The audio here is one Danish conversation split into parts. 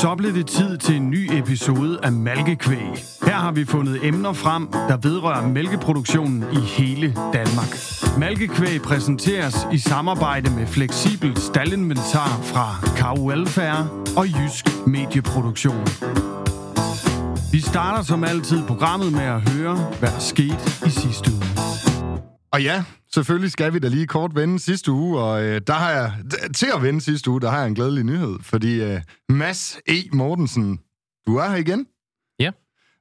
Så blev det tid til en ny episode af Malkekvæg. Her har vi fundet emner frem, der vedrører mælkeproduktionen i hele Danmark. Malkekvæg præsenteres i samarbejde med fleksibel staldinventar fra Cow Welfare og Jysk Medieproduktion. Vi starter som altid programmet med at høre, hvad der skete i sidste uge. Og ja, selvfølgelig skal vi da lige kort vende sidste uge, og øh, der har jeg, til at vende sidste uge, der har jeg en glædelig nyhed, fordi øh, Mads E. Mortensen, du er her igen. Ja.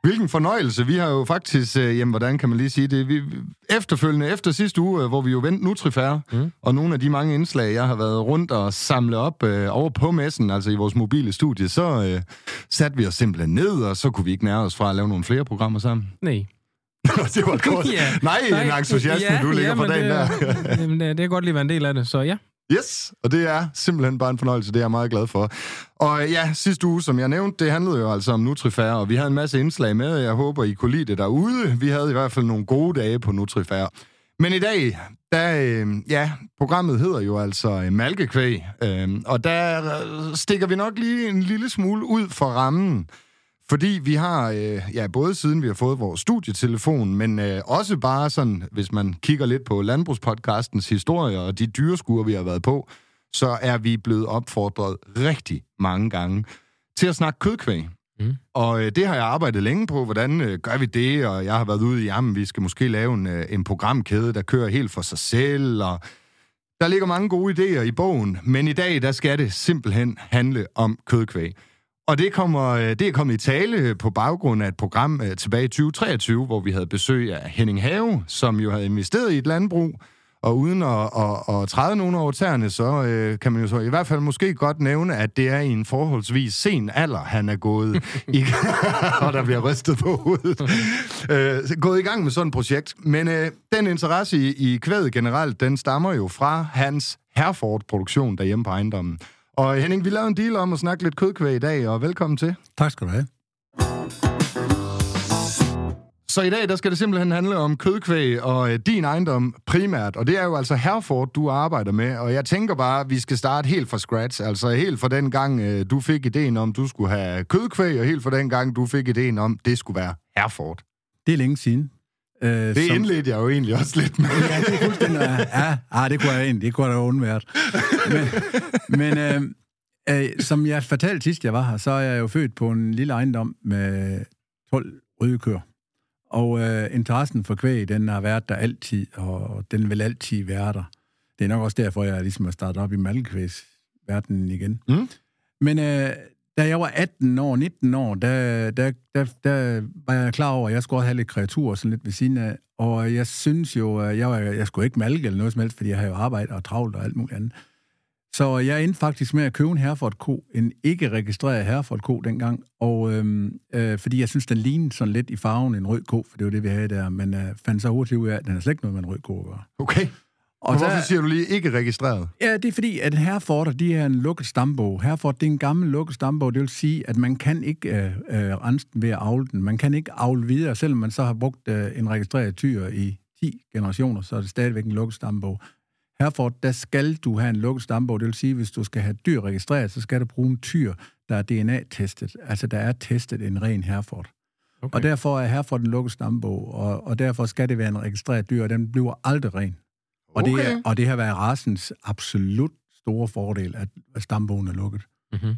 Hvilken fornøjelse. Vi har jo faktisk, øh, jamen, hvordan kan man lige sige det, vi, efterfølgende, efter sidste uge, øh, hvor vi jo vendte Nutrifær, mm. og nogle af de mange indslag, jeg har været rundt og samlet op øh, over på messen, altså i vores mobile studie, så øh, satte vi os simpelthen ned, og så kunne vi ikke nære os fra at lave nogle flere programmer sammen. Nej. det var godt. Ja. Nej, en entusiasme, ja, du ligger ja, for dagen der. det, jamen, det, det er godt lige være en del af det, så ja. Yes, og det er simpelthen bare en fornøjelse, det er jeg meget glad for. Og ja, sidste uge, som jeg nævnte, det handlede jo altså om Nutrifær, og vi havde en masse indslag med, og jeg håber, I kunne lide det derude. Vi havde i hvert fald nogle gode dage på Nutrifær. Men i dag, der, øh, ja, programmet hedder jo altså øh, Malkekvæg, øh, og der øh, stikker vi nok lige en lille smule ud for rammen. Fordi vi har, øh, ja, både siden vi har fået vores studietelefon, men øh, også bare sådan, hvis man kigger lidt på landbrugspodcastens historie og de dyreskuer, vi har været på, så er vi blevet opfordret rigtig mange gange til at snakke kødkvæg. Mm. Og øh, det har jeg arbejdet længe på, hvordan øh, gør vi det, og jeg har været ude i, jamen, vi skal måske lave en, øh, en programkæde, der kører helt for sig selv, og der ligger mange gode idéer i bogen, men i dag, der skal det simpelthen handle om kødkvæg. Og det, kommer, øh, det er kommet i tale på baggrund af et program øh, tilbage i 2023, hvor vi havde besøg af Henning Have, som jo havde investeret i et landbrug. Og uden at, at, at træde nogen over tæerne, så øh, kan man jo så i hvert fald måske godt nævne, at det er i en forholdsvis sen alder, han er gået i og der bliver rystet på hovedet. øh, gået i gang med sådan et projekt. Men øh, den interesse i, i kvædet generelt, den stammer jo fra hans Herford-produktion derhjemme på ejendommen. Og Henning, vi lavede en deal om at snakke lidt kødkvæg i dag, og velkommen til. Tak skal du have. Så i dag, der skal det simpelthen handle om kødkvæg og øh, din ejendom primært. Og det er jo altså Herford, du arbejder med. Og jeg tænker bare, at vi skal starte helt fra scratch. Altså helt fra den gang, øh, du fik ideen om, du skulle have kødkvæg, og helt fra den gang, du fik ideen om, det skulle være Herford. Det er længe siden. Øh, det som... indledte jeg jo egentlig også lidt med. ja, det er fuldstændig... Ja, ah, det kunne jeg egentlig. Det kunne jeg da undvært. Men, men øh, øh, som jeg fortalte sidst, jeg var her, så er jeg jo født på en lille ejendom med 12 røde køer. Og øh, interessen for kvæg, den har været der altid, og den vil altid være der. Det er nok også derfor, jeg ligesom har startet op i malkekvægsverdenen igen. Mm. Men øh, da jeg var 18 år, 19 år, der, der, der, der var jeg klar over, at jeg skulle også have lidt kreatur sådan lidt ved siden af. Og jeg synes jo, at jeg, var, jeg skulle ikke malke eller noget som helst, fordi jeg havde jo arbejde og travlt og alt muligt andet. Så jeg endte faktisk med at købe en Herford-ko, en ikke-registreret Herford-ko dengang, og øhm, øh, fordi jeg synes, den lignede sådan lidt i farven en rød ko, for det var det, vi havde der, men øh, fandt så hurtigt ud af, at den er slet ikke noget med en rød ko at gøre. Okay. Og hvorfor der, siger du lige ikke registreret? Ja, det er fordi, at Hereford, de er en lukket stambog. Hereford, det er en gammel lukket stambog. Det vil sige, at man kan ikke øh, øh, rense den ved at avle den. Man kan ikke avle videre, selvom man så har brugt øh, en registreret tyr i 10 generationer, så er det stadigvæk en lukket stambog. Hereford, der skal du have en lukket stambog. Det vil sige, hvis du skal have dyr registreret, så skal du bruge en tyr, der er DNA-testet. Altså, der er testet en ren Hereford. Okay. Og derfor er Hereford en lukket stambog, og, og derfor skal det være en registreret dyr, og den bliver aldrig ren. Og, okay. det, er, og det har været rasens absolut store fordel, at stambogen er lukket. Mm-hmm.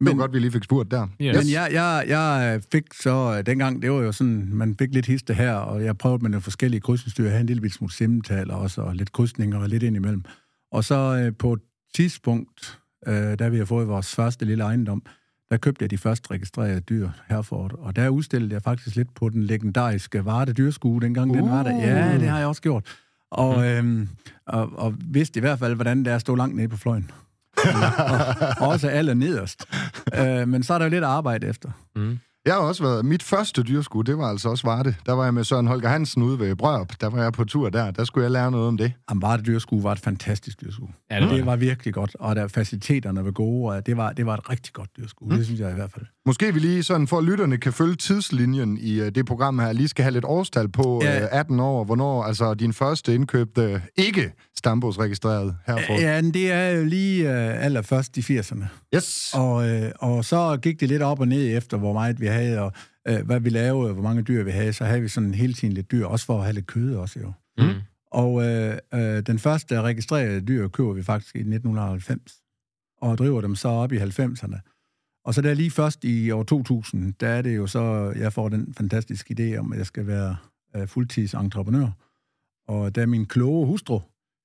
Men, det var godt, vi lige fik spurgt der. Yes. Men jeg, jeg, jeg fik så, dengang, det var jo sådan, man fik lidt histe her, og jeg prøvede med nogle forskellige krydsningsdyr. Jeg havde en lille smule simmetal også, og lidt krydsninger og lidt ind imellem. Og så øh, på et tidspunkt, øh, da vi har fået vores første lille ejendom, der købte jeg de første registrerede dyr Herford, og der udstillede jeg faktisk lidt på den legendariske Varde Dyrskue, dengang uh. den var der. Ja, det har jeg også gjort. Og, mm. øhm, og, og vidste i hvert fald, hvordan det er at stå langt nede på fløjen. og, og også alle nederst. Øh, men så er der jo lidt arbejde efter. Mm. Jeg har også været... Mit første dyrskud, det var altså også Varde. Der var jeg med Søren Holger Hansen ude ved Brørup. Der var jeg på tur der. Der skulle jeg lære noget om det. Jamen, Varde dyrskue var et fantastisk dyrskue. Ja, det var det var virkelig godt, og der faciliteterne var gode, og det var, det var et rigtig godt dyrskue. Mm. Det synes jeg i hvert fald. Måske vi lige sådan, for at lytterne kan følge tidslinjen i uh, det program her, lige skal have lidt årstal på Ja. uh, 18 år. Hvornår altså din første indkøbte ikke stambogsregistreret herfor. Ja, det er jo lige uh, allerførst i 80'erne. Yes. Og, øh, og så gik det lidt op og ned efter, hvor meget vi havde, og øh, hvad vi lavede, og hvor mange dyr vi havde. Så havde vi sådan hele tiden lidt dyr, også for at have lidt kød også jo. Mm. Og øh, øh, den første registrerede dyr køber vi faktisk i 1990, og driver dem så op i 90'erne. Og så der lige først i år 2000, der er det jo så, jeg får den fantastiske idé om, at jeg skal være øh, fuldtidsentreprenør. Og da min kloge hustru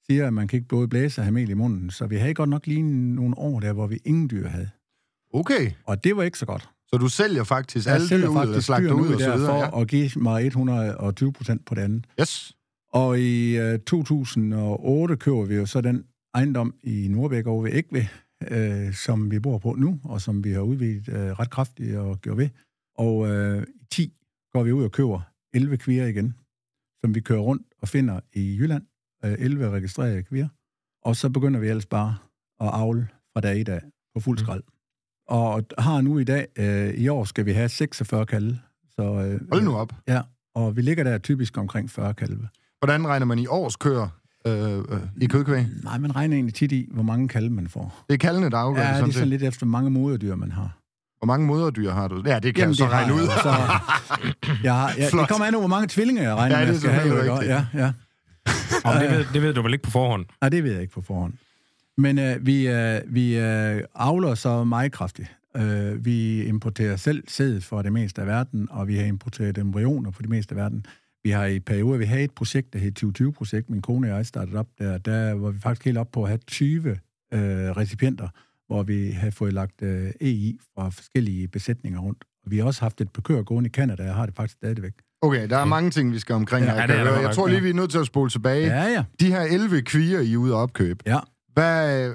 siger, at man kan ikke både blæse og have mel i munden, så vi havde godt nok lige nogle år der, hvor vi ingen dyr havde. Okay. Og det var ikke så godt. Så du sælger faktisk Jeg alle dyr sælger ud, eller faktisk dyrene ud og så der videre. for at give mig 120 procent på det andet. Ja. Yes. Og i øh, 2008 køber vi jo så den ejendom i Nordbæk over ved Ægve, øh, som vi bor på nu, og som vi har udvidet øh, ret kraftigt og gjort ved. Og øh, i 10 går vi ud og køber 11 kvier igen, som vi kører rundt og finder i Jylland. Øh, 11 registrerede kvier. Og så begynder vi ellers bare at avle fra dag i dag på fuld skrald. Og har nu i dag, øh, i år skal vi have 46 kalve. Så, øh, Hold nu op. Ja, og vi ligger der typisk omkring 40 kalve. Hvordan regner man i års køer øh, øh, i kødkvæg? Nej, man regner egentlig tit i, hvor mange kalve man får. Det er kaldene, der afgør Ja, det det sådan er sådan lidt efter, hvor mange moderdyr man har. Hvor mange moderdyr har du? Ja, det kan jeg så det regne ud. Så, jeg, Flot. det kommer an på, hvor mange tvillinger jeg regner Ja, med, det er jeg skal have. Ja, ja. Og det, ved, det ved du vel ikke på forhånd? Nej, det ved jeg ikke på forhånd. Men øh, vi, øh, vi øh, avler så meget kraftigt. Øh, vi importerer selv sæd for det meste af verden, og vi har importeret embryoner for det meste af verden. Vi har i perioder, vi havde et projekt, der hed 2020-projekt, min kone og jeg startede op der, der var vi faktisk helt op på at have 20 øh, recipienter, hvor vi havde fået lagt øh, EI fra forskellige besætninger rundt. Og vi har også haft et køer gående i Canada, jeg har det faktisk stadigvæk. Okay, der er mange ting, vi skal omkring Ja, her. det er jeg der Jeg tror lige, vi er nødt til at spole tilbage. Ja, ja. De her 11 kvier, I er ude at opkøbe. Ja. Hvad,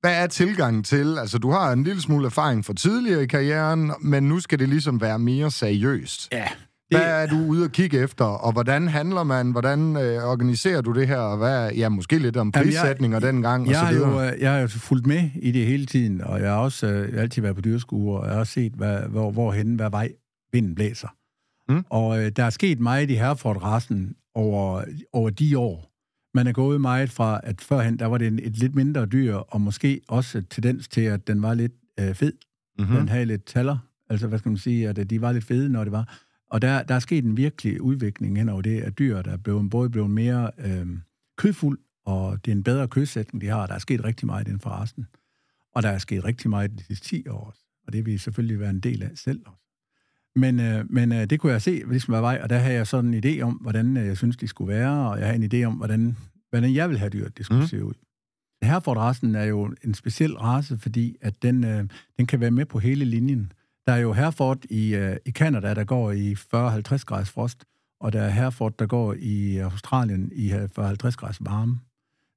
hvad er tilgangen til? Altså, du har en lille smule erfaring fra tidligere i karrieren, men nu skal det ligesom være mere seriøst. Ja. Hvad er du ude at kigge efter, og hvordan handler man? Hvordan øh, organiserer du det her? Og hvad, ja, måske lidt om Jamen, jeg- prissætninger dengang, og Jeg så har, jo, videre. øh, jeg har jo fulgt med i det hele tiden, og jeg har også øh, altid været på dyrskuer, og jeg har også set, hvad, hvor, hvorhen, hvad vej vinden blæser. Mm. Og øh, der er sket meget i Hereford-rassen over, over de år. Man er gået meget fra, at førhen, der var det en, et lidt mindre dyr, og måske også tendens til, at den var lidt øh, fed. Mm. Den Mm-hmm. havde lidt taller. Altså, hvad skal man sige, at øh, de var lidt fede, når det var. Og der, der er sket en virkelig udvikling hen over det, at dyr, der er blevet, både blevet mere øh, kødfuld, og det er en bedre kødsætning, de har. Der er sket rigtig meget inden for rassen. Og der er sket rigtig meget de sidste 10 år også. Og det vil vi selvfølgelig være en del af selv også. Men, øh, men øh, det kunne jeg se, ligesom var vej, og der havde jeg sådan en idé om, hvordan øh, jeg synes, de skulle være, og jeg havde en idé om, hvordan, hvordan jeg ville have dyr, det skulle Mm. se ud. Hereford-rassen er jo en speciel race, fordi at den, øh, den kan være med på hele linjen. Der er jo Hereford i, øh, i Canada, der går i 40-50 graders frost, og der er Hereford, der går i Australien i 40-50 graders varme.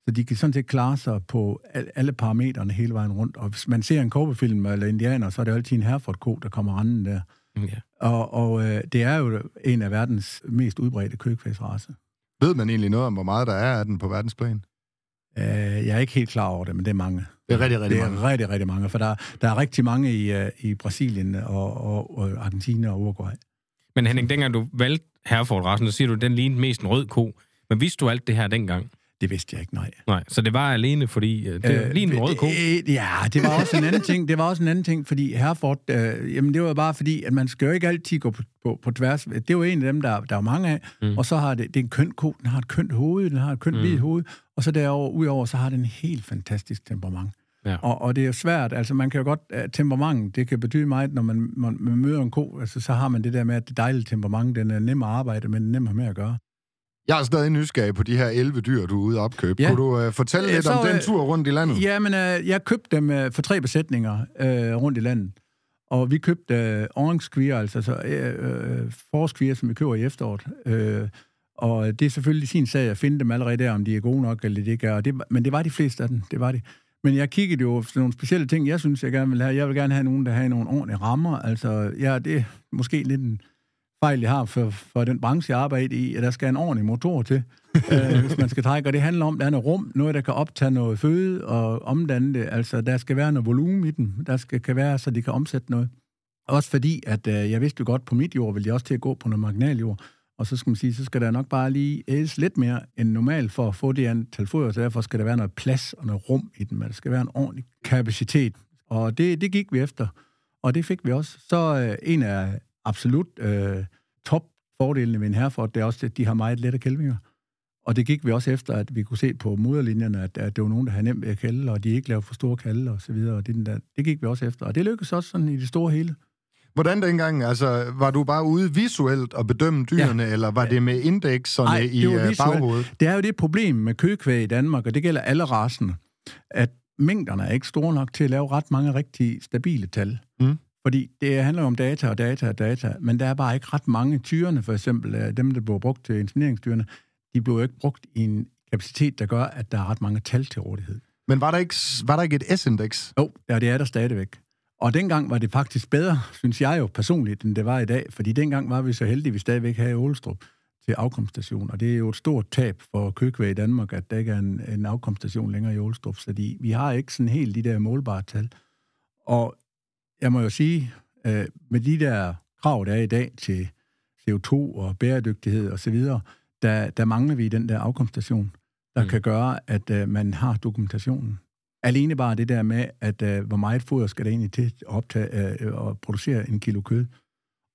Så de kan sådan set klare sig på al- alle parametrene hele vejen rundt. Og hvis man ser en kobberfilm eller indianer, så er det altid en Hereford-ko, der kommer randen der. Ja. Og, og øh, det er jo en af verdens mest udbredte kødkvægsrace. Ved man egentlig noget om, hvor meget der er af den på verdensplan? Øh, jeg er ikke helt klar over det, men det er mange. Det er rigtig, rigtig det er mange. rigtig, rigtig mange, for der, der er rigtig mange i, øh, i Brasilien og, og, og Argentina og Uruguay. Men Henning, dengang du valgte Hereford-rassen, så siger du, at den lignede mest en rød ko. Men vidste du alt det her dengang? Det vidste jeg ikke, nej. Nej, så det var alene, fordi øh, det øh, lige en rød ko. Øh, ja, det var også en anden ting. Det var også en anden ting, fordi Herford, øh, jamen det var bare fordi, at man skal jo ikke altid gå på, på, på tværs. Det er jo en af dem, der, der er mange af. Mm. Og så har det, det er en køn ko, den har et kønt hoved, den har et kønt Mm. hvidt hoved. Og så derover, udover, så har den en helt fantastisk temperament. Ja. Og, og det er jo svært, altså man kan jo godt, uh, temperament, det kan betyde meget, når man, man, man møder en ko, altså så har man det der med, at det dejlige temperament, den er nem at arbejde, men nem at med at gøre. Jeg er stadig nysgerrig på de her 11 dyr, du er ude at opkøbe. Ja. Kunne du øh, fortælle Øh, lidt så, om den øh, tur rundt i landet? Ja, men øh, jeg købte dem øh, for tre besætninger øh, rundt i landet. Og vi købte øh, orange queer, altså så, øh, øh, som vi køber i efteråret. Øh, og det er selvfølgelig sin sag at finde dem allerede der, om de er gode nok, eller de ikke er. Og det, men det var de fleste af dem, det var de. Men jeg kiggede jo efter nogle specielle ting, jeg synes, jeg gerne vil have. Jeg vil gerne have nogen, der har nogle ordentlige rammer. Altså, ja, det er måske lidt en fejl, jeg har for, for den branche, jeg arbejder i, at der skal en ordentlig motor til, øh, hvis man skal trække. Og det handler om, at der er noget rum, noget, der kan optage noget føde og omdanne det. Altså, der skal være noget volumen i den. Der skal kan være, så de kan omsætte noget. Også fordi, at øh, jeg vidste jo godt, på mit jord vil jeg også til at gå på noget marginaljord. Og så skal man sige, så skal der nok bare lige ædes lidt mere end normalt for at få det antal foder, så derfor skal der være noget plads og noget rum i den, men der skal være en ordentlig kapacitet. Og det, det gik vi efter, og det fik vi også. Så øh, en af absolut øh, top fordelene ved en Herford, det er også, at de har meget lette kælvinger. Og det gik vi også efter, at vi kunne se på moderlinjerne, at, at det var nogen, der havde nemt ved at kalde, og de ikke lavede for store kalde og så videre. Og det, der, det gik vi også efter, og det lykkedes også sådan i det store hele. Hvordan dengang? Altså, var du bare ude visuelt og bedømme dyrene, ja. eller var det med indekserne Ej, i det øh, visuelt. baghovedet? Det er jo det problem med køkvæg i Danmark, og det gælder alle racerne, at mængderne er ikke store nok til at lave ret mange rigtig stabile tal. Mm. Fordi det handler om data og data og data, men der er bare ikke ret mange tyrene, for eksempel øh, dem, der bliver brugt til insemineringsdyrene, de bliver jo ikke brugt i en kapacitet, der gør, at der er ret mange tal til rådighed. Men var der ikke, var der ikke et S-indeks? Jo, ja, det er der stadigvæk. Og dengang var det faktisk bedre, synes jeg jo personligt, end det var i dag, fordi dengang var vi så heldige, at vi stadigvæk havde Ålestrup til afkomststation, og det er jo et stort tab for køkvæg i Danmark, at der ikke er en, en afkomststation længere i Ålestrup, fordi vi har ikke sådan helt de der målbare tal. Og jeg må jo sige, øh, med de der krav, der er i dag til CO2 og bæredygtighed osv., der, der mangler vi den der afkomststation, der Mm. kan gøre, at øh, man har dokumentationen. Alene bare det der med, at øh, hvor meget foder skal der egentlig til at optage øh, og producere en kilo kød.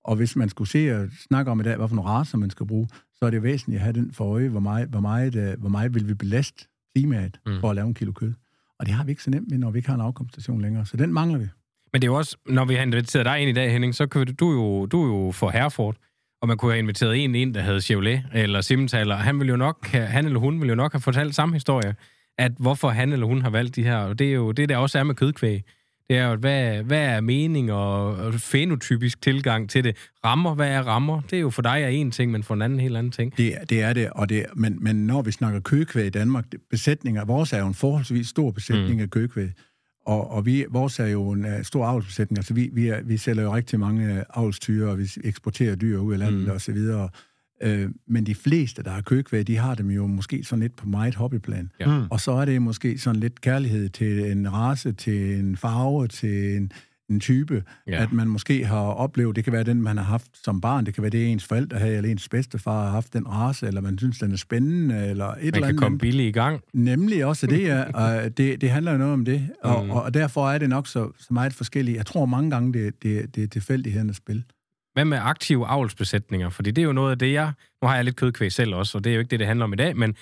Og hvis man skulle se og snakke om i dag, nogle raser man skal bruge, så er det væsentligt at have den for øje, hvor meget, hvor meget, øh, hvor meget vil vi belaste klimaet mm. for at lave en kilo kød. Og det har vi ikke så nemt med, når vi ikke har en afkomststation længere. Så den mangler vi. Men det er jo også, når vi har inviteret dig ind i dag, Henning, så kan du, du, jo, du er jo for Herford, og man kunne have inviteret en ind, der havde Chevrolet eller Simmentaler. Han, vil jo nok, have- han eller hun vil jo nok have fortalt samme historie, at hvorfor han eller hun har valgt de her. Og det er jo det, der også er med kødkvæg. Det er jo, hvad, hvad er mening og, og fenotypisk tilgang til det? Rammer, hvad er rammer? Det er jo for dig er en ting, men for en anden en helt anden ting. Det, det er det, og det, men, men når vi snakker køkvæg i Danmark, det- besætninger, vores er jo en forholdsvis stor besætning mm. af køkvæg, og, og vi, vores er jo en uh, stor avlsbesætning, altså vi, vi, er, vi sælger jo rigtig mange uh, avlstyre, og vi eksporterer dyr ud af landet Mm. mm. og så videre. Øh, men de fleste, der har køkvæg, de har dem jo måske sådan lidt på meget hobbyplan. Ja. Mm. Og så er det måske sådan lidt kærlighed til en race, til en farve, til en, en type, Ja. at man måske har oplevet, det kan være den, man har haft som barn, det kan være det, ens forældre havde, eller ens bedstefar har haft den race, eller man synes, den er spændende, eller et Man eller kan andet. komme billigt i gang. Nemlig også det, ja. Og det, det handler jo noget om det, og, Mm. mm. og derfor er det nok så, så meget forskelligt. Jeg tror mange gange, det, det, det er tilfældighedernes spil. Hvad med aktive avlsbesætninger? Fordi det er jo noget af det, jeg... Nu har jeg lidt kødkvæg selv også, og det er jo ikke det, det handler om i dag, men,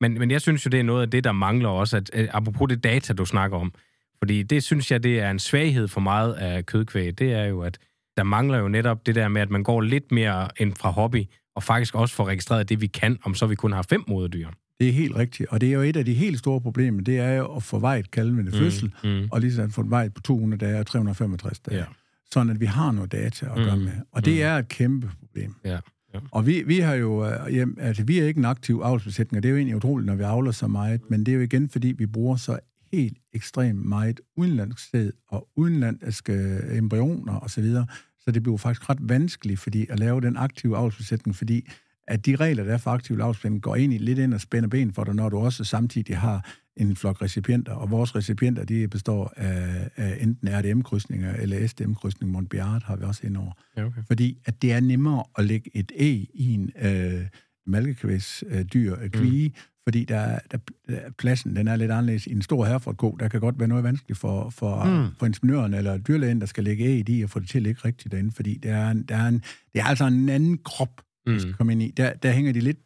men, men jeg synes jo, det er noget af det, der mangler også, at, at apropos det data, du snakker om. Fordi det synes jeg, det er en svaghed for meget af kødkvæg. Det er jo, at der mangler jo netop det der med, at man går lidt mere end fra hobby, og faktisk også får registreret det, vi kan, om så vi kun har fem moderdyr. Det er helt rigtigt, og det er jo et af de helt store problemer, det er jo at få vejet kalvende fødsel, mm. og lige så få vejet på 200 dage og 365 dage. Ja. Sådan at vi har noget data at gøre Mm. med. Og det Mm. er et kæmpe problem. Ja. Ja. Og vi, vi har jo, øh, hjem, altså vi er ikke en aktiv avlsbesætning, og det er jo egentlig utroligt, når vi avler så meget, men det er jo igen, fordi vi bruger så helt ekstremt meget udenlandsk sæd og udenlandske embryoner osv., så, videre. så det bliver faktisk ret vanskeligt fordi at lave den aktive avlsbesætning, fordi at de regler, der er for aktiv avlsbesætning, går egentlig lidt ind og spænder ben for dig, når du også samtidig har en flok recipienter, og vores recipienter, de består af, af enten RDM-krydsninger eller SDM-krydsning, Montbiard har vi også indover. Ja, okay. Fordi at det er nemmere at lægge et æg i en øh, malkekvæsdyr, øh, kvige, mm. fordi der, er- der, der, pladsen den er lidt anderledes. I en stor herfordko, der kan godt være noget vanskeligt for, for, Mm. mm. for ingeniøren eller dyrlægen, der skal lægge æg i og få det til at ligge rigtigt derinde, fordi det er, en, der er, en, det er altså en anden krop, mm. Mm. skal komme ind i. Der, der hænger de lidt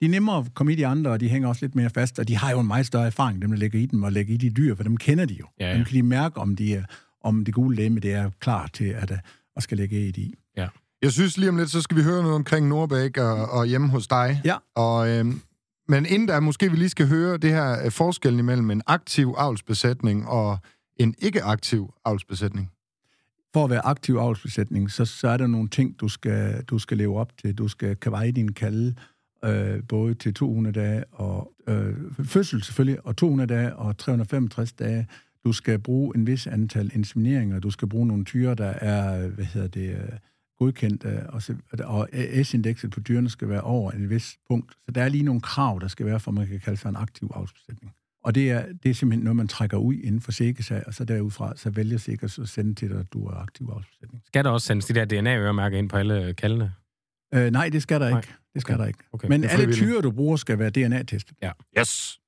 de er nemmere at komme i de andre, og de hænger også lidt mere fast, og de har jo en meget større erfaring, dem der lægger i dem, og lægger i de dyr, for dem kender de jo. Ja, ja. Dem kan de mærke, om, de er, om det gule læme, det er klar til at, at skal lægge æg i. Jeg synes lige om lidt, så skal vi høre noget omkring Nordbæk og, og hjemme hos dig. Ja. Og, øhm, men inden da, måske vi lige skal høre det her øh, forskellen imellem en aktiv avlsbesætning og en ikke-aktiv avlsbesætning. For at være aktiv avlsbesætning, så, så er der nogle ting, du skal, du skal leve op til. Du skal kan veje din kalde, øh, både til 200 dage og øh, fødsel selvfølgelig, og 200 dage og 365 dage. Du skal bruge en vis antal insemineringer, du skal bruge nogle tyre, der er, hvad hedder det, øh, godkendt, øh, og, og S-indekset på dyrene skal være over en vis punkt. Så der er lige nogle krav, der skal være, for man kan kalde sig en aktiv avlsbesætning. Og det er, det er simpelthen noget, man trækker ud inden for sikkesag, og så derudfra, så vælger sikkert at sende til dig, at du er aktiv avlsbesætning. Skal der også sendes de der DNA-øremærker ind på alle kaldene? Øh, nej, det skal der Nej. ikke. Det skal Okay. der ikke. Okay. Men alle tyre, du bruger, skal være DNA-testet. Yes.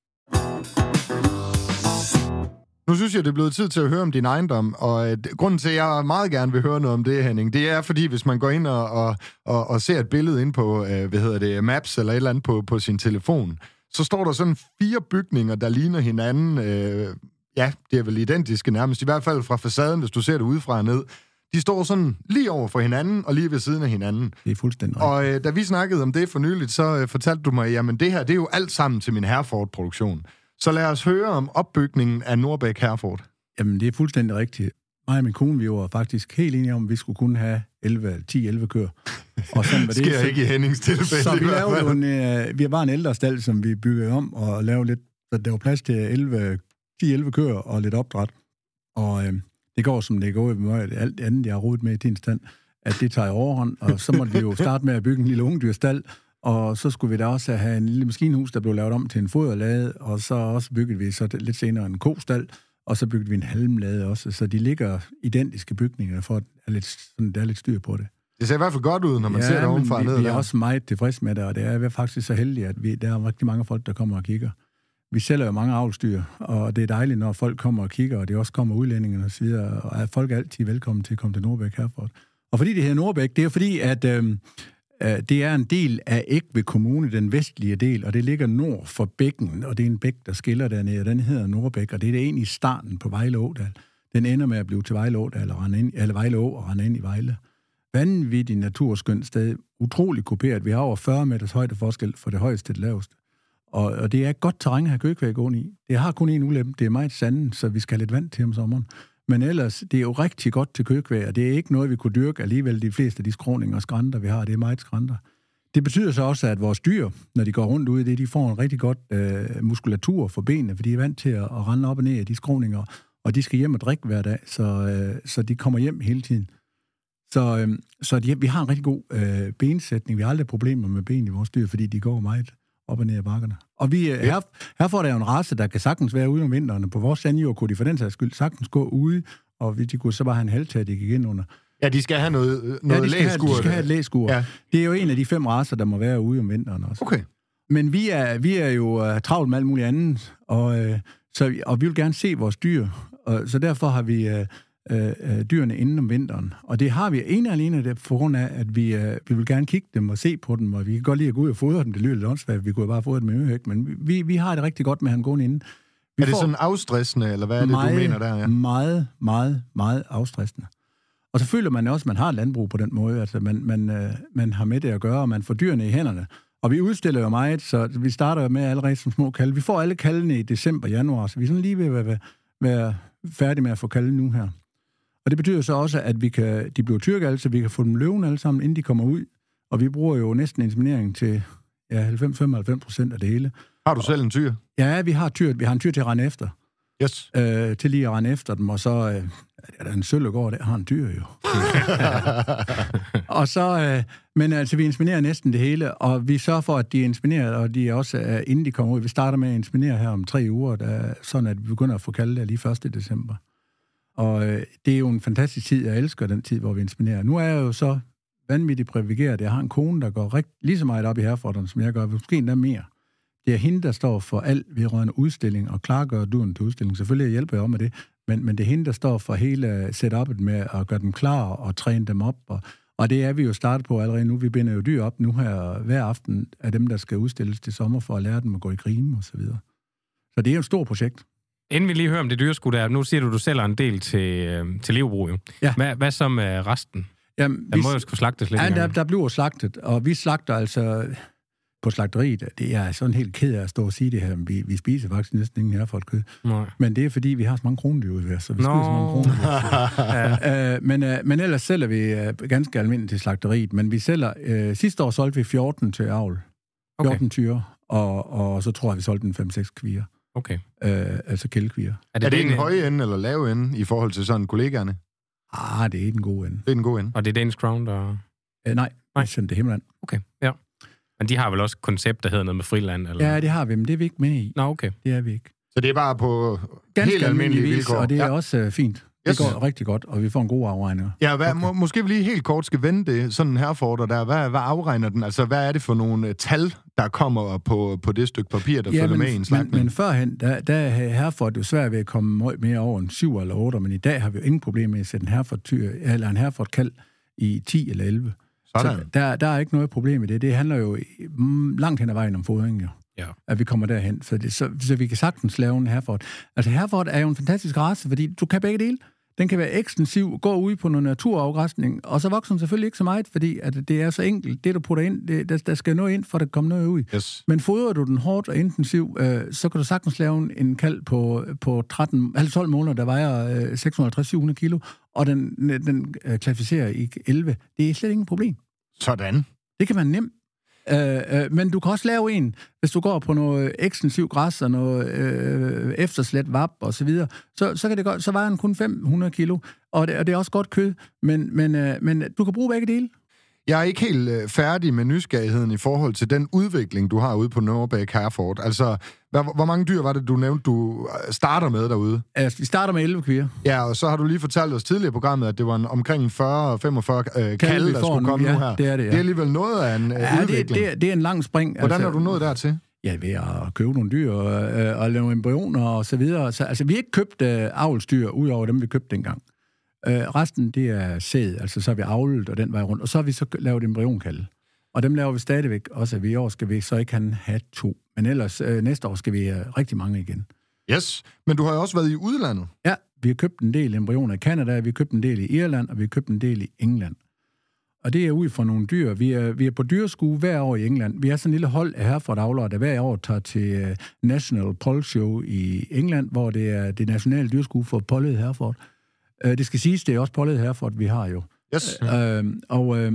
Nu synes jeg, det er blevet tid til at høre om din ejendom, og øh, grunden til, at jeg meget gerne vil høre noget om det, Henning, det er, fordi hvis man går ind og, og, og, og ser et billede ind på, øh, hvad hedder det, Maps eller et eller andet på, på sin telefon, så står der sådan fire bygninger, der ligner hinanden. Øh, ja, det er vel identiske nærmest, i hvert fald fra facaden, hvis du ser det udefra og ned. De står sådan lige over for hinanden og lige ved siden af hinanden. Det er fuldstændig. Og øh, da vi snakkede om det for nyligt, så øh, fortalte du mig, jamen det her, det er jo alt sammen til min Herford-produktion. Så lad os høre om opbygningen af Nordbæk Herford. Jamen, det er fuldstændig rigtigt. Mig og min kone, vi var faktisk helt enige om, at vi skulle kun have 11, 10-11 køer. Og sådan var Det sker Så- ikke i Hennings tilfælde Så vi lavede jo en, øh, vi var en ældre stald, som vi byggede om og lavede lidt, så der var plads til 11, 10-11 køer og lidt opdræt. Og øh, det går, som det går i mig, alt det andet, jeg har rodet med i din stand, at det tager overhånd, og så måtte vi jo starte med at bygge en lille ungdyrstald, og så skulle vi da også have en lille maskinhus, der blev lavet om til en foderlade, og så også byggede vi så lidt senere en kostald, og så byggede vi en halmlade også, så de ligger identiske bygninger, for at er lidt, sådan, der er lidt styr på det. Det ser i hvert fald godt ud, når man ja, ser det ovenfra vi, ned. vi er der. også meget tilfredse med det, og det er faktisk så heldige, at vi, der er rigtig mange folk, der kommer og kigger. Vi sælger jo mange avlstyr, og det er dejligt, når folk kommer og kigger, og det også kommer udlændinge og så videre, og at folk er altid velkommen til at komme til Nordbæk Herford. Og fordi det hedder Nordbæk, det er fordi, at øh, Øh, det er en del af Ægve Kommune, den vestlige del, og det ligger nord for bækken, og det er en bæk, der skiller dernede, og den hedder Nordbæk, og det er egentlig starten på Vejle Ådal. Den ender med at blive til Vejle Ådal, og rende ind, eller Vejle Å og rende ind i Vejle Vanvittig naturskønt sted. Utrolig kuperet. Vi har over 40 meters højdeforskel fra det højeste til det laveste. Og, og det er et godt terræn at have køkvæg i. Det har kun en ulempe. Det er meget sandet, så vi skal have lidt vand til om sommeren. Men ellers, det er jo rigtig godt til køkvæg, og det er ikke noget, vi kunne dyrke alligevel de fleste af de skråninger og skrænter, vi har. Det er meget skrænter. Det betyder så også, at vores dyr, når de går rundt ude i det, de får en rigtig godt øh, muskulatur for benene, for de er vant til at, at rende op og ned af de skråninger, og de skal hjem og drikke hver dag, så, øh, så de kommer hjem hele tiden. Så, øh, så de, vi har en rigtig god øh, bensætning. Vi har aldrig problemer med ben i vores dyr, fordi de går meget op og ned ad bakkerne. Og vi, øh, her, her får der jo en race, der kan sagtens være ude om vinteren. På vores sandjord kunne de for den sags skyld sagtens gå ude, og de kunne så bare have en halvtag, de gik ind under. Ja, de skal have noget, øh, noget ja, de skal, have, læskur. de skal have et læskur. Ja. Ja. Det er jo en af de fem racer, der må være ude om vinteren også. Okay. Men vi er, vi er jo uh, travlt med alt muligt andet, og, uh, så, og vi vil gerne se vores dyr, og, så derfor har vi uh, uh, dyrene inden om vinteren. Og det har vi ene og alene det, på grund af, at vi, uh, vi vil gerne kigge dem og se på dem, og vi kan godt lide at gå ud og fodre dem. Det lyder lidt åndssvagt, vi kunne bare fodre dem med øhæk, men vi, vi har det rigtig godt med at dem gående inden. Vi Er det sådan afstressende, eller hvad er det, meget, du mener der? Ja? Meget, meget, meget afstressende. Og så føler man også, at man har et landbrug på den måde. Altså, man, man, øh, man har med det at gøre, og man får dyrene i hænderne. Og vi udstiller jo meget, så vi starter jo med allerede som små kalde. Vi får alle kaldene i december, januar, så vi er sådan lige ved at være, være færdige med at få kalde nu her. Og det betyder så også, at vi kan, de bliver tyrkalde, så vi kan få dem løven alle sammen, inden de kommer ud. Og vi bruger jo næsten inseminering til ja, 90-95 procent af det hele. Har du selv en tyr? Ja, vi har, tyr, vi har en tyr til at rende efter Yes. øh, til lige at rende efter dem, og så øh, er der en sølvegård, der har en dyr jo. og så, øh, men altså, vi inseminerer næsten det hele, og vi sørger for, at de er insemineret, og de er også, øh, inden de kommer ud, vi starter med at inseminere her om tre uger, der, sådan at vi begynder at få kalde det lige 1. december. Og øh, det er jo en fantastisk tid, jeg elsker den tid, hvor vi inseminerer. Nu er jeg jo så vanvittigt privilegeret. Jeg har en kone, der går rigt, lige så meget op i herforderen, som jeg gør, måske endda mere. Det er hende, der står for alt vedrørende udstilling og klargør duen til udstilling. Selvfølgelig hjælper jeg om med det, men, men det er hende, der står for hele setup'et med at gøre dem klar og træne dem op. Og, og det er vi jo startet på allerede nu. Vi binder jo dyr op nu her hver aften af dem, der skal udstilles til sommer for at lære dem at gå i grime og så videre. Så det er jo et stort projekt. Inden vi lige hører om det dyreskud der, nu siger du, du sælger en del til, øh, til levebrug. Jo. Ja. Hvad, hvad så med resten? Jamen, Den må jo skulle slagtes lidt Ja, der, der bliver slagtet, og vi slagter altså på slagteriet. Det er sådan helt ked af at stå og sige det her, men vi, vi spiser faktisk næsten ingen her for et kød. Nej. Men det er fordi, vi har så mange kronedyr ude så vi Nå. spiser så mange kronedyr. ja. øh, men, øh, men ellers sælger vi øh, ganske almindeligt til slagteriet. Men vi sælger, øh, sidste år solgte vi 14 til avl. Okay. 14 tyre, og, og så tror jeg, vi solgte en 5-6 kvier. Okay. Øh, altså kældekvier. Er det, er det den- den høje ende eller lave ende i forhold til sådan kollegaerne? Ah, det er den gode ende. Det er den gode ende. Og det er Danish Crown, der... Øh, nej, Nej. det er Himmeland. Okay, ja. Men de har vel også et koncept, der hedder noget med friland? Eller? Ja, det har vi, men det er vi ikke med i. Nå, okay. Det er vi ikke. Så det er bare på Ganske helt almindelige almindeligvis, vilkår. og det er ja. også øh, fint. Det Yes. går rigtig godt, og vi får en god afregning. Ja, hvad, okay. må, måske vi lige helt kort skal vende det, sådan her for dig der. Hvad, hvad afregner den? Altså, hvad er det for nogle uh, tal, der kommer på, på det stykke papir, der ja, følger men, med i en men, slagtning? men førhen, der, der havde Herford jo svært ved at komme meget mere over en 7 eller 8, men i dag har vi jo ingen problem med at sætte en Herford, tyr, eller en Herford kald i 10 eller 11. Sådan. Så der, der er ikke noget problem med det. Det handler jo i- mm, langt hen ad vejen om fodring, jo. Ja. At vi kommer derhen. Så, det, så, så vi kan sagtens lave en Herford. Altså Herford er jo en fantastisk race, fordi du kan begge dele. Den kan være ekstensiv, gå ud på noget naturafgræsning, og så vokser den selvfølgelig ikke så meget, fordi at det er så enkelt. Det, du putter ind, det, der, der skal noget ind, for at der kommer noget ud. Yes. Men fodrer du den hårdt og intensivt, øh, så kan du sagtens lave en- en kald på, på 13, altså 12 måneder, der vejer øh, 650-700 kilo, og den, den øh, klassificerer i 11. Det er slet ingen problem. Sådan. Det kan man nemt. Øh, øh, men du kan også lave en, hvis du går på noget ekstensiv græs og noget øh, efterslet vap og så videre, så, så, kan det godt, så vejer den kun 500 kilo, og det, og det er også godt kød, men, men, øh, men du kan bruge begge dele. Jeg er ikke helt øh, færdig med nysgerrigheden i forhold til den udvikling, du har ude på Nørrebæk Herford. Altså, hvor, hvor mange dyr var det, du nævnte, du øh, starter med derude? Altså, vi starter med 11 kvier. Ja, og så har du lige fortalt os tidligere i programmet, at det var en, omkring 40-45 øh, kalde, der skulle komme ja, nu her. det er det, ja. Det er alligevel noget af en øh, ja, det, udvikling. det, det er en lang spring. Hvordan er du nået dertil? Ja, ved at købe nogle dyr og, øh, og lave embryoner og så videre. Så, altså, vi har ikke købt øh, avlsdyr, ud over dem, vi købte dengang. Øh, resten, det er sæd, altså så har vi avlet og den vej rundt. Og så har vi så lavet embryonkalde. Og dem laver vi stadigvæk også, at vi i år skal vi så ikke han have to. Men ellers øh, næste år skal vi have rigtig mange igen. Yes, men du har jo også været i udlandet. Ja, vi har købt en del embryoner i Canada, vi har købt en del i Irland, og vi har købt en del i England. Og det er ud fra nogle dyr. Vi er, vi er på dyreskue hver år i England. Vi har sådan en lille hold af herfra der hver år tager til øh, National Poll Show i England, hvor det er det nationale dyreskue for Pollet Herford. Øh, det skal siges, det er også Pollet Herford, vi har jo. Yes. Øh, og øh,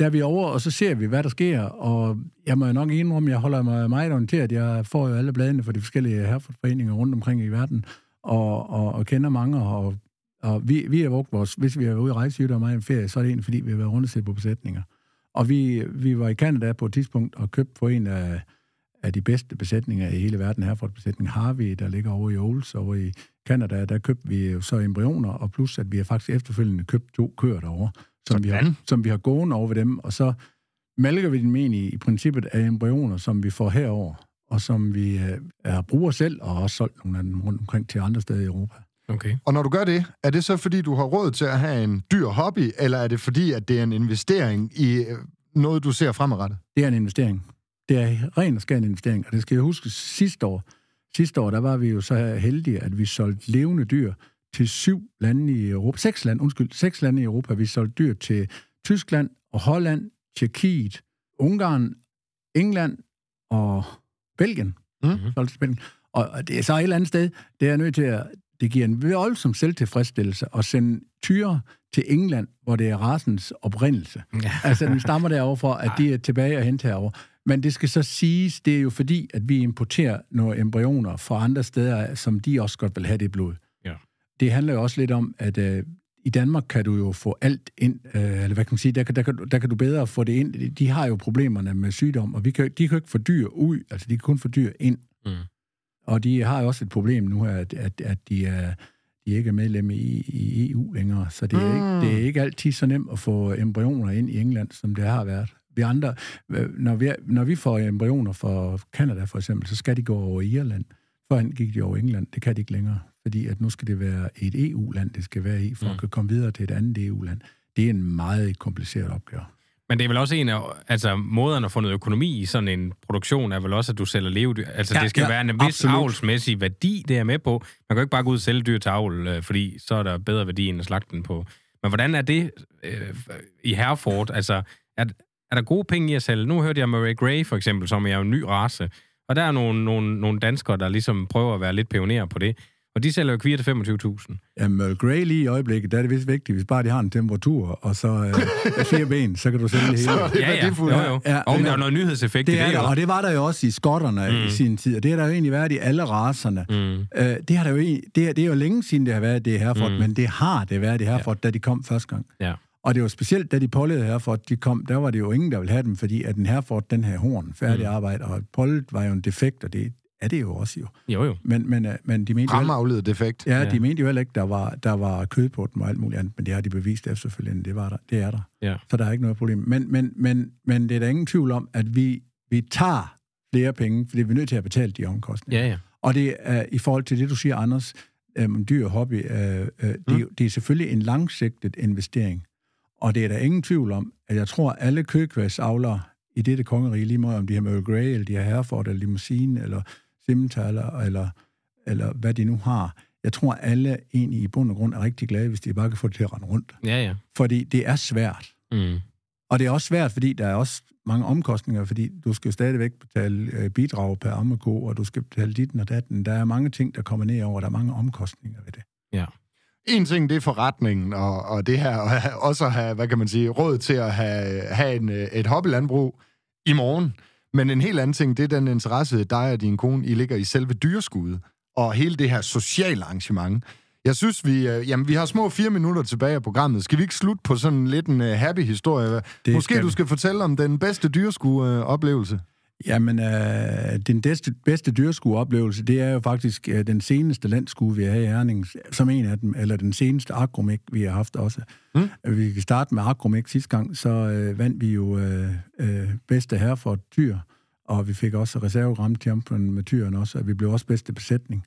der er vi over, og så ser vi, hvad der sker. Og jeg må jo nok indrømme, jeg holder mig meget orienteret. Jeg får jo alle bladene for de forskellige herfordforeninger rundt omkring i verden, og, og, og kender mange. Og, og vi, vi har brugt vores, hvis vi er ude i rejse og meget en ferie, så er det egentlig, fordi vi har været rundt og set på besætninger. Og vi, vi var i Canada på et tidspunkt og købte på en af, af de bedste besætninger i hele verden, Herford-besætning Harvey, der ligger over i Oles, over i Canada, der købte vi jo så embryoner, og plus at vi har faktisk efterfølgende købt to køer derovre, som vi, har, som vi har gående over ved dem, og så malker vi dem egentlig i princippet af embryoner, som vi får herover, og som vi øh, er bruger selv, og også solgt nogle af dem rundt omkring til andre steder i Europa. Okay. Og når du gør det, er det så fordi, du har råd til at have en dyr hobby, eller er det fordi, at det er en investering i øh, noget, du ser fremadrettet? Det er en investering. Det er ren og skær en investering, og det skal jeg huske sidste år. Sidste år, der var vi jo så heldige, at vi solgte levende dyr til syv lande i Europa. Seks lande, undskyld, seks lande i Europa. Vi solgte dyr til Tyskland og Holland, Tjekkiet, Ungarn, England og Belgien. Mhm. Solgte til Belgien. Og det er så et eller andet sted, det er nødt til at, det giver en voldsom selvtilfredsstillelse at sende tyre til England, hvor det er rasens oprindelse. Ja. Altså, den stammer derovre for, at de er tilbage og hente herovre. Men det skal så siges, det er jo fordi, at vi importerer nogle embryoner fra andre steder, som de også godt vil have det blod. Det handler jo også lidt om, at øh, i Danmark kan du jo få alt ind, øh, eller hvad kan man sige, der, kan- der, kan, du- der kan du bedre få det ind. De har jo problemerne med sygdom, og vi kan, de kan jo ikke få dyr ud, altså de kan kun få dyr ind. Mm. Og de har jo også et problem nu her, at, at, at de er de er ikke er medlem i, i EU længere, så det er, Mm. ikke, det er ikke altid så nemt at få embryoner ind i England, som det har været. Vi andre, når vi, når vi får embryoner fra Canada for eksempel, så skal de gå over Irland. Førhen gik de over England, det kan de ikke længere, fordi at nu skal det være et EU-land, det skal være i, for mm. At kunne komme videre til et andet EU-land. Det er en meget kompliceret opgave. Men det er vel også en af, altså måderne at få noget økonomi i sådan en produktion, er vel også, at du sælger levedyr. Altså Ja, det skal ja, være en vis absolut. avlsmæssig værdi, det er med på. Man kan jo ikke bare gå ud og sælge dyr til avl, øh, fordi så er der bedre værdi end at slagte den på. Men hvordan er det øh, i Hereford? Altså, er, er der gode penge i at sælge? Nu hørte jeg Murray Gray for eksempel, som er en ny race. Og der er nogle, nogle, nogle danskere, der ligesom prøver at være lidt pionerer på det. Og de sælger jo kvier til 25.000. Jamen, Earl Grey lige i øjeblikket, der er det vist vigtigt, hvis bare de har en temperatur, og så øh, fire ben, så kan du sælge det hele. Så er det Ja, ja. Jo, jo. Ja, Ja, og men- der er noget nyhedseffekt Det i er det, der, jo. og det var der jo også i skotterne mm. i sin tid, og det har der jo egentlig været i alle racerne. Mm. Øh, det, har der jo, egentlig- det, er, det er jo længe siden, det har været det Herford, mm. men det har det været det Herford, ja. da de kom første gang. Ja. Og det var specielt, da de pollede Herford, de kom, der var det jo ingen, der ville have dem, fordi at den Herford, den her horn, færdig mm. arbejde, og pollet var jo en defekt, og det er det jo også jo. Jo, jo. Men, men, øh, men de mente Fremafledet defekt. Ja, Ja. de mente jo heller ikke, der var, der var kød på dem og alt muligt andet, men det har de bevist efterfølgende, det var der. Det er der. Ja. Så der er ikke noget problem. Men, men, men, men det er der ingen tvivl om, at vi, vi tager flere penge, fordi vi er nødt til at betale de omkostninger. Ja, ja. Og det er i forhold til det, du siger, Anders, øhm, dyr hobby, øh, øh, det, er jo- det er selvfølgelig en langsigtet investering. Og det er der ingen tvivl om, at jeg tror, at alle kødkvæsavlere i dette kongerige, lige meget om de har Earl Grey, eller de har Hereford, eller Limousine, eller Simmental, eller, eller hvad de nu har, jeg tror, alle egentlig i bund og grund er rigtig glade, hvis de bare kan få det til at rende rundt. Ja, ja. Fordi det er svært. Mm. Og det er også svært, fordi der er også mange omkostninger, fordi du skal stadigvæk betale øh, bidrag per ammeko, og du skal betale dit og datten. Der er mange ting, der kommer ned over, der er mange omkostninger ved det. Ja. En ting, det er forretningen, og, og det her, og også at have, hvad kan man sige, råd til at have, have en, øh, et hobbylandbrug i morgen. Men en helt anden ting, det er den interesse, dig og din kone, I ligger i selve dyreskuddet, og hele det her sociale arrangement. Jeg synes, vi, øh, jamen, vi har små fire minutter tilbage af programmet. Skal vi ikke slutte på sådan lidt en uh, happy historie? Det Måske skal du vi. skal fortælle om den bedste dyreskueoplevelse. Jamen, øh, den bedste, bedste dyrskueoplevelse, det er jo faktisk øh, den seneste landskue, vi har i Herning, som en af dem, eller den seneste agromik, vi har haft også. Mm. Mm. Vi kan starte med agromik sidste gang, så øh, vandt vi jo øh, øh, bedste herre for dyr, og vi fik også reserve Grand Champion med tyren også, og vi blev også bedste besætning.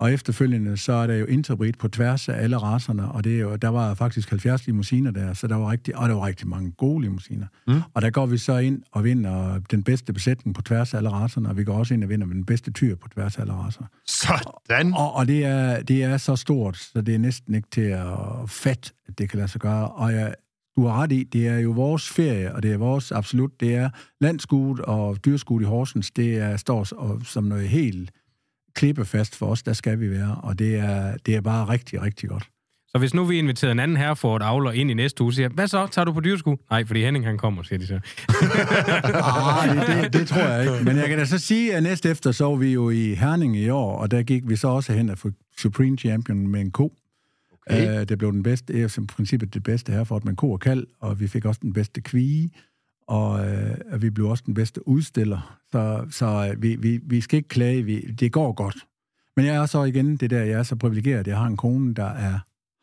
Og efterfølgende, så er der jo interbreed på tværs af alle racerne, og det er jo, der var faktisk 70 limousiner der, så der var rigtig, og der var rigtig mange gode limousiner. Mm. Og der går vi så ind og vinder den bedste besætning på tværs af alle racerne, og vi går også ind og vinder med den bedste tyr på tværs af alle racer. Sådan. Og, og det, er, det er så stort, så det er næsten ikke til at fatte, at det kan lade sig gøre. Og jeg, du har ret i, det er jo vores ferie, og det er vores absolut, det er landskuet og dyrskuet i Horsens, det er, står som noget helt klippefast for os, der skal vi være, og det er, det er bare rigtig, rigtig godt. Så hvis nu vi inviterer en anden herre for et avler ind i næste uge, siger, hvad så, tager du på dyrsku? Nej, fordi Henning han kommer, siger de så. Ah, det, det, det tror jeg ikke. Men jeg kan da så sige, at næste efter så var vi jo i Herning i år, og der gik vi så også hen og fik Supreme Champion med en ko. Okay. Uh, det blev den bedste, det er som princippet det bedste her for med en ko og kald, og vi fik også den bedste kvige, og uh, vi blev også den bedste udstiller. Så, så uh, vi, vi, vi skal ikke klage, vi, det går godt. Men jeg er så igen det der, jeg er så privilegeret, jeg har en kone, der er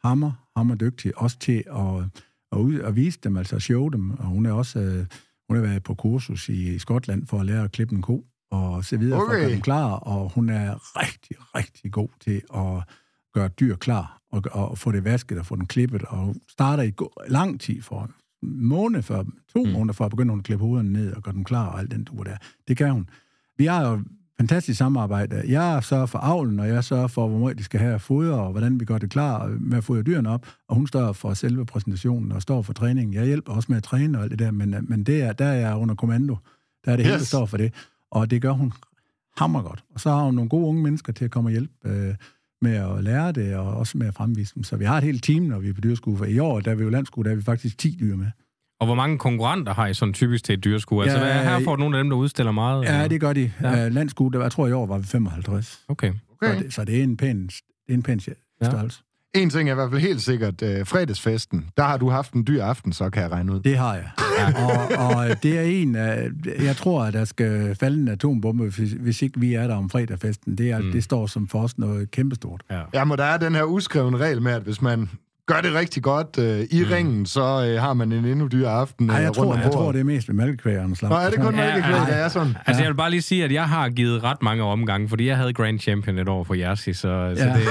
hammer, hammer dygtig, også til at, at, ud, at vise dem, altså show dem, og hun er også... Uh, hun har været på kursus i Skotland for at lære at klippe en ko, og så videre okay. for at gøre dem klar, og hun er rigtig, rigtig god til at gøre dyr klar, og, og få det vasket og få den klippet, og starter i lang tid for en måned før, to mm. måneder før, begynder hun at klippe hovederne ned og gøre dem klar, og alt den tur der. Det kan hun. Vi har jo fantastisk samarbejde. Jeg sørger for avlen, og jeg sørger for, hvor meget de skal have foder, og hvordan vi gør det klar med at fodre dyrene op, og hun står for selve præsentationen og står for træningen. Jeg hjælper også med at træne og alt det der, men, men det er, der er jeg under kommando. Der er det yes. hele, der står for det, og det gør hun hammer godt. Og så har hun nogle gode unge mennesker til at komme og hjælpe øh, med at lære det, og også med at fremvise dem. Så vi har et helt team, når vi er på dyrskue. For i år, der er vi jo landskue, der er vi faktisk 10 dyr med. Og hvor mange konkurrenter har I sådan typisk til et dyrsku? Altså, Ja, hvad, her får nogle af dem, der udstiller meget? Ja, eller? det gør de. Ja. Ja. Landskue, der, jeg tror i år var vi 55. Okay. Okay. Så, det, så det er en pæn, det er en pæn Ja. En ting er i hvert fald helt sikkert, øh, fredagsfesten, der har du haft en dyr aften, så kan jeg regne ud. Det har jeg. Ja. Og, og det er en af... Jeg tror, at der skal falde en atombombe, hvis, hvis ikke vi er der om fredagfesten. Det, er, mm. det står som for os noget kæmpestort. Ja. Ja, men der er den her uskrevne regel med, at hvis man gør det rigtig godt øh, i mm. ringen, så øh, har man en endnu dyr aften Nej, øh, jeg, rundt tror, om jeg tror, det er mest med malkekvægerne. Nå, er det kun Ja, mælkekvæg, ja. der er sådan? Altså, jeg vil bare lige sige, at jeg har givet ret mange omgange, fordi jeg havde Grand Champion et år for Jersey, så, ja. så Ja. det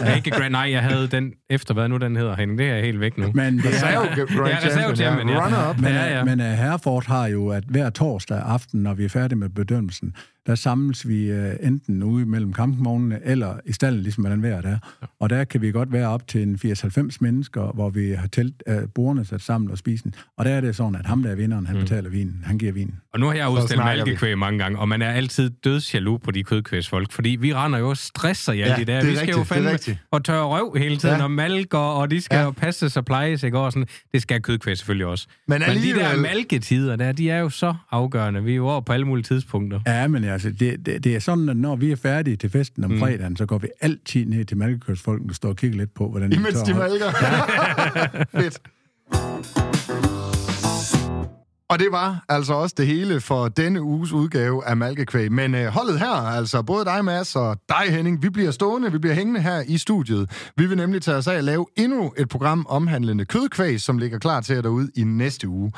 er ja. ikke Grand... Nej, jeg havde den efter, hvad nu den hedder, Henning. Det er helt væk nu. Men det er, Reserve Grand Ja, Champion, champion, ja. Runner-up. Men, Ja, ja. men uh, Herford har jo, at hver torsdag aften, når vi er færdige med bedømmelsen, der samles vi øh, enten ude mellem kampvognene eller i stallen, ligesom hvordan vejret er. Og der kan vi godt være op til en 80-90 mennesker, hvor vi har telt øh, bordene sat sammen og spisen. Og der er det sådan, at ham, der er vinderen, han betaler vinen. Han giver vinen. Og nu har jeg udstillet malkekvæg mange gange, og man er altid dødsjaloux på de kødkvægsfolk, fordi vi render jo og stresser i alle Ja, de der. det er Vi skal jo rigtigt, er fandme og tørre røv hele tiden, Ja. og malker, og de skal Ja. jo passes og plejes, ikke? Og sådan, det skal kødkvæg selvfølgelig også. Men Men de der malketider der, de er jo så afgørende. Vi er jo over på alle mulige tidspunkter. Ja, men altså, det, det, det er sådan, at når vi er færdige til festen om mm. fredagen, så går vi altid ned til malkekørsfolkene og står og kigger lidt på, hvordan Imens de malker. Fedt. Og det var altså også det hele for denne uges udgave af Malkekvæg. Men øh, holdet her, altså både dig, Mads, og dig, Henning, vi bliver stående, vi bliver hængende her i studiet. Vi vil nemlig tage os af at lave endnu et program omhandlende kødkvæg, som ligger klar til jer derude i næste uge.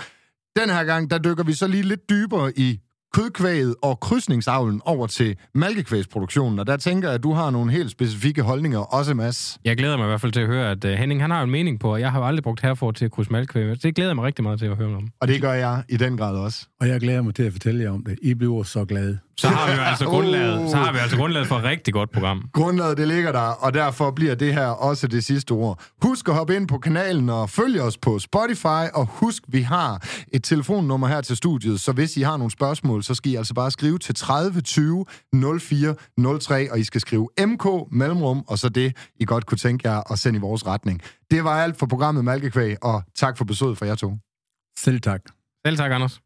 Den her gang, der dykker vi så lige lidt dybere i kødkvæget og krydsningsavlen over til malkekvægsproduktionen. Og der tænker jeg, at du har nogle helt specifikke holdninger, også Mads. Jeg glæder mig i hvert fald til at høre, at uh, Henning han har en mening på, og jeg har jo aldrig brugt herfor til at krydse malkekvæg. Det glæder jeg mig rigtig meget til at høre om. Og det gør jeg i den grad også. Og jeg glæder mig til at fortælle jer om det. I bliver så glade. Så har vi jo altså grundlaget, Oh. så har vi altså grundlaget for et rigtig godt program. Grundlaget, det ligger der, og derfor bliver det her også det sidste ord. Husk at hoppe ind på kanalen og følge os på Spotify, og husk, vi har et telefonnummer her til studiet, så hvis I har nogle spørgsmål, så skal I altså bare skrive til 30 20 04 03, og I skal skrive MK mellemrum, og så det, I godt kunne tænke jer at sende i vores retning. Det var alt for programmet Malkekvæg, og tak for besøget fra jer to. Selv tak. Selv tak, Anders.